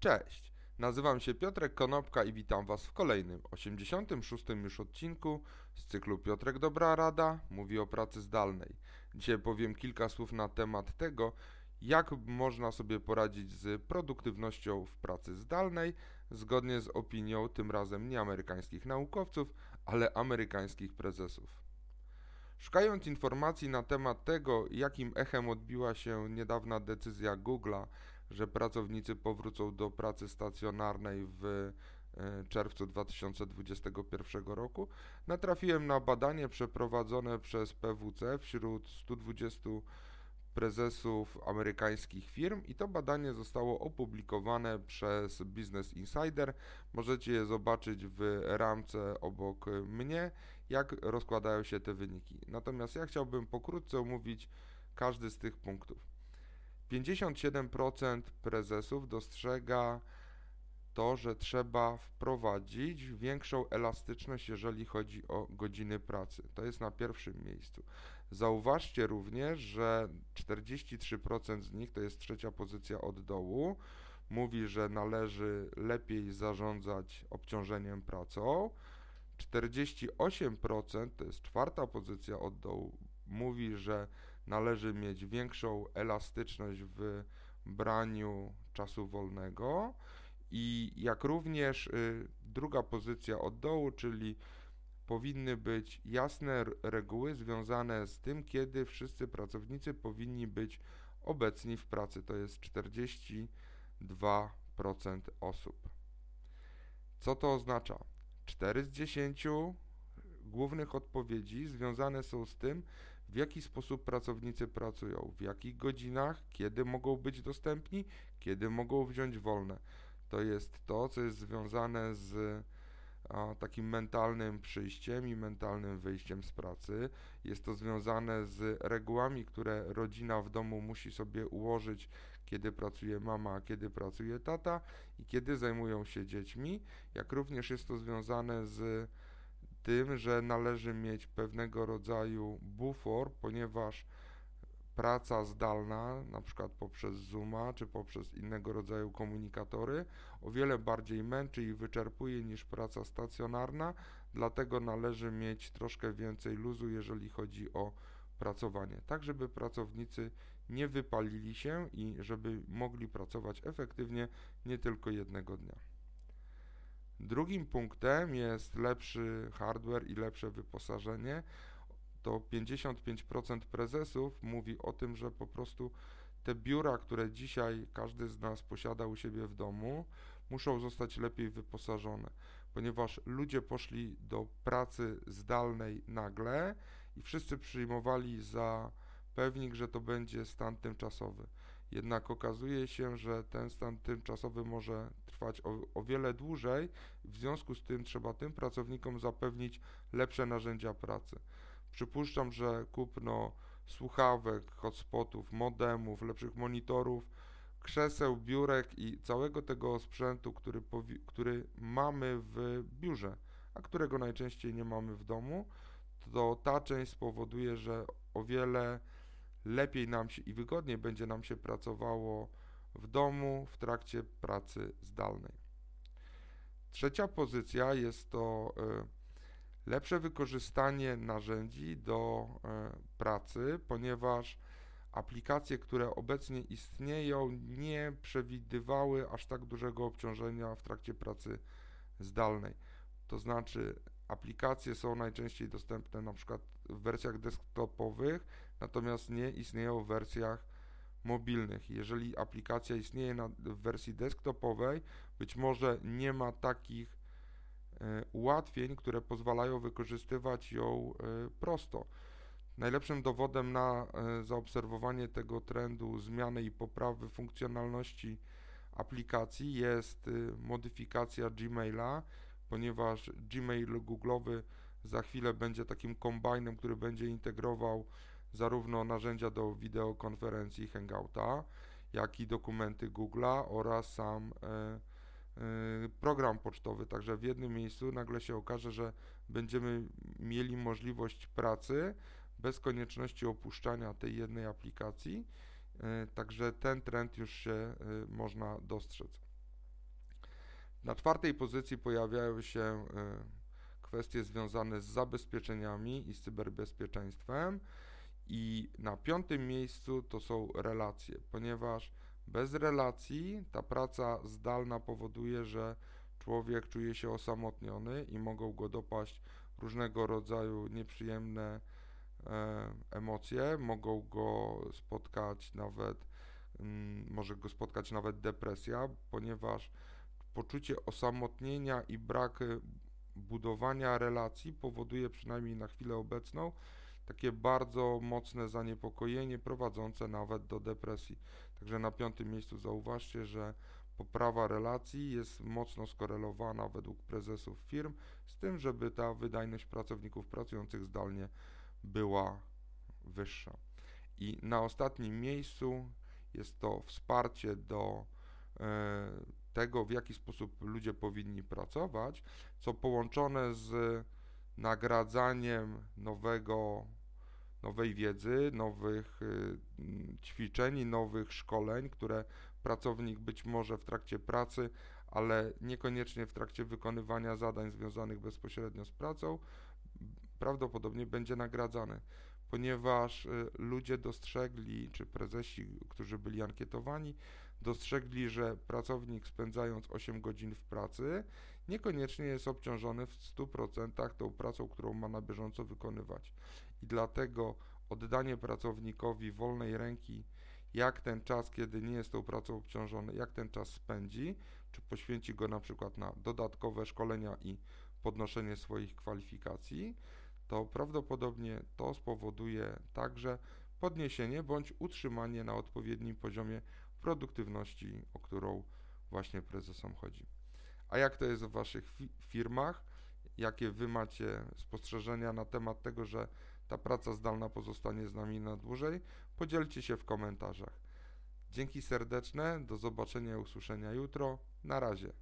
Cześć, nazywam się Piotrek Konopka i witam Was w kolejnym, 86. już odcinku z cyklu Piotrek Dobra Rada mówi o pracy zdalnej. Dzisiaj powiem kilka słów na temat tego, jak można sobie poradzić z produktywnością w pracy zdalnej, zgodnie z opinią tym razem nie amerykańskich naukowców, ale amerykańskich prezesów. Szukając informacji na temat tego, jakim echem odbiła się niedawna decyzja Google'a, że pracownicy powrócą do pracy stacjonarnej w e, czerwcu 2021 roku, natrafiłem na badanie przeprowadzone przez PWC wśród 120 prezesów amerykańskich firm i to badanie zostało opublikowane przez Business Insider. Możecie je zobaczyć w ramce obok mnie, jak rozkładają się te wyniki. Natomiast ja chciałbym pokrótce omówić każdy z tych punktów. 57% prezesów dostrzega to, że trzeba wprowadzić większą elastyczność, jeżeli chodzi o godziny pracy. To jest na pierwszym miejscu. Zauważcie również, że 43% z nich, to jest trzecia pozycja od dołu, mówi, że należy lepiej zarządzać obciążeniem pracą. 48% to jest czwarta pozycja od dołu, mówi, że należy mieć większą elastyczność w braniu czasu wolnego i jak również y, druga pozycja od dołu, czyli powinny być jasne reguły związane z tym, kiedy wszyscy pracownicy powinni być obecni w pracy. To jest 42% osób. Co to oznacza? 4 z 10 głównych odpowiedzi związane są z tym, w jaki sposób pracownicy pracują, w jakich godzinach, kiedy mogą być dostępni, kiedy mogą wziąć wolne. To jest to, co jest związane z a, takim mentalnym przyjściem i mentalnym wyjściem z pracy. Jest to związane z regułami, które rodzina w domu musi sobie ułożyć, kiedy pracuje mama, kiedy pracuje tata i kiedy zajmują się dziećmi, jak również jest to związane z tym, że należy mieć pewnego rodzaju bufor, ponieważ praca zdalna, na przykład poprzez Zooma czy poprzez innego rodzaju komunikatory, o wiele bardziej męczy i wyczerpuje niż praca stacjonarna, dlatego należy mieć troszkę więcej luzu, jeżeli chodzi o pracowanie, tak żeby pracownicy nie wypalili się i żeby mogli pracować efektywnie nie tylko jednego dnia. Drugim punktem jest lepszy hardware i lepsze wyposażenie. To 55% prezesów mówi o tym, że po prostu te biura, które dzisiaj każdy z nas posiada u siebie w domu, muszą zostać lepiej wyposażone, ponieważ ludzie poszli do pracy zdalnej nagle i wszyscy przyjmowali za pewnik, że to będzie stan tymczasowy. Jednak okazuje się, że ten stan tymczasowy może trwać o, o, wiele dłużej, w związku z tym trzeba tym pracownikom zapewnić lepsze narzędzia pracy. Przypuszczam, że kupno słuchawek, hotspotów, modemów, lepszych monitorów, krzeseł, biurek i całego tego sprzętu, który, który mamy w biurze, a którego najczęściej nie mamy w domu, to ta część spowoduje, że o wiele lepiej nam się i wygodniej będzie nam się pracowało w domu w trakcie pracy zdalnej. Trzecia pozycja jest to e, lepsze wykorzystanie narzędzi do e, pracy, ponieważ aplikacje, które obecnie istnieją, nie przewidywały aż tak dużego obciążenia w trakcie pracy zdalnej. To znaczy, aplikacje są najczęściej dostępne na przykład w wersjach desktopowych, natomiast nie istnieją w wersjach mobilnych. Jeżeli aplikacja istnieje na, w wersji desktopowej, być może nie ma takich e, ułatwień, które pozwalają wykorzystywać ją e, prosto. Najlepszym dowodem na e, zaobserwowanie tego trendu zmiany i poprawy funkcjonalności aplikacji jest modyfikacja Gmaila, ponieważ Gmail Google'owy za chwilę będzie takim kombajnem, który będzie integrował zarówno narzędzia do wideokonferencji Hangouta, jak i dokumenty Google'a oraz sam e, e, program pocztowy. Także w jednym miejscu nagle się okaże, że będziemy mieli możliwość pracy bez konieczności opuszczania tej jednej aplikacji. E, także ten trend już się można dostrzec. Na czwartej pozycji pojawiają się y, kwestie związane z zabezpieczeniami i z cyberbezpieczeństwem. I na piątym miejscu to są relacje, ponieważ bez relacji ta praca zdalna powoduje, że człowiek czuje się osamotniony i mogą go dopaść różnego rodzaju nieprzyjemne e, emocje, mogą go spotkać nawet, mm, może go spotkać nawet depresja, ponieważ poczucie osamotnienia i brak budowania relacji powoduje przynajmniej na chwilę obecną takie bardzo mocne zaniepokojenie prowadzące nawet do depresji. Także na piątym miejscu zauważcie, że poprawa relacji jest mocno skorelowana według prezesów firm z tym, żeby ta wydajność pracowników pracujących zdalnie była wyższa. I na ostatnim miejscu jest to wsparcie do e, tego, w jaki sposób ludzie powinni pracować, co połączone z nagradzaniem nowego nowej wiedzy, nowych y, ćwiczeń, nowych szkoleń, które pracownik być może w trakcie pracy, ale niekoniecznie w trakcie wykonywania zadań związanych bezpośrednio z pracą, prawdopodobnie będzie nagradzany, ponieważ y, ludzie dostrzegli, czy prezesi, którzy byli ankietowani, dostrzegli, że pracownik spędzając 8 godzin w pracy niekoniecznie jest obciążony w 100% tą pracą, którą ma na bieżąco wykonywać. I dlatego oddanie pracownikowi wolnej ręki, jak ten czas, kiedy nie jest tą pracą obciążony, jak ten czas spędzi, czy poświęci go na przykład na dodatkowe szkolenia i podnoszenie swoich kwalifikacji, to prawdopodobnie to spowoduje także podniesienie bądź utrzymanie na odpowiednim poziomie produktywności, o którą właśnie prezesom chodzi. A jak to jest w Waszych firmach? Jakie Wy macie spostrzeżenia na temat tego, że ta praca zdalna pozostanie z nami na dłużej, podzielcie się w komentarzach. Dzięki serdeczne, do zobaczenia i usłyszenia jutro. Na razie.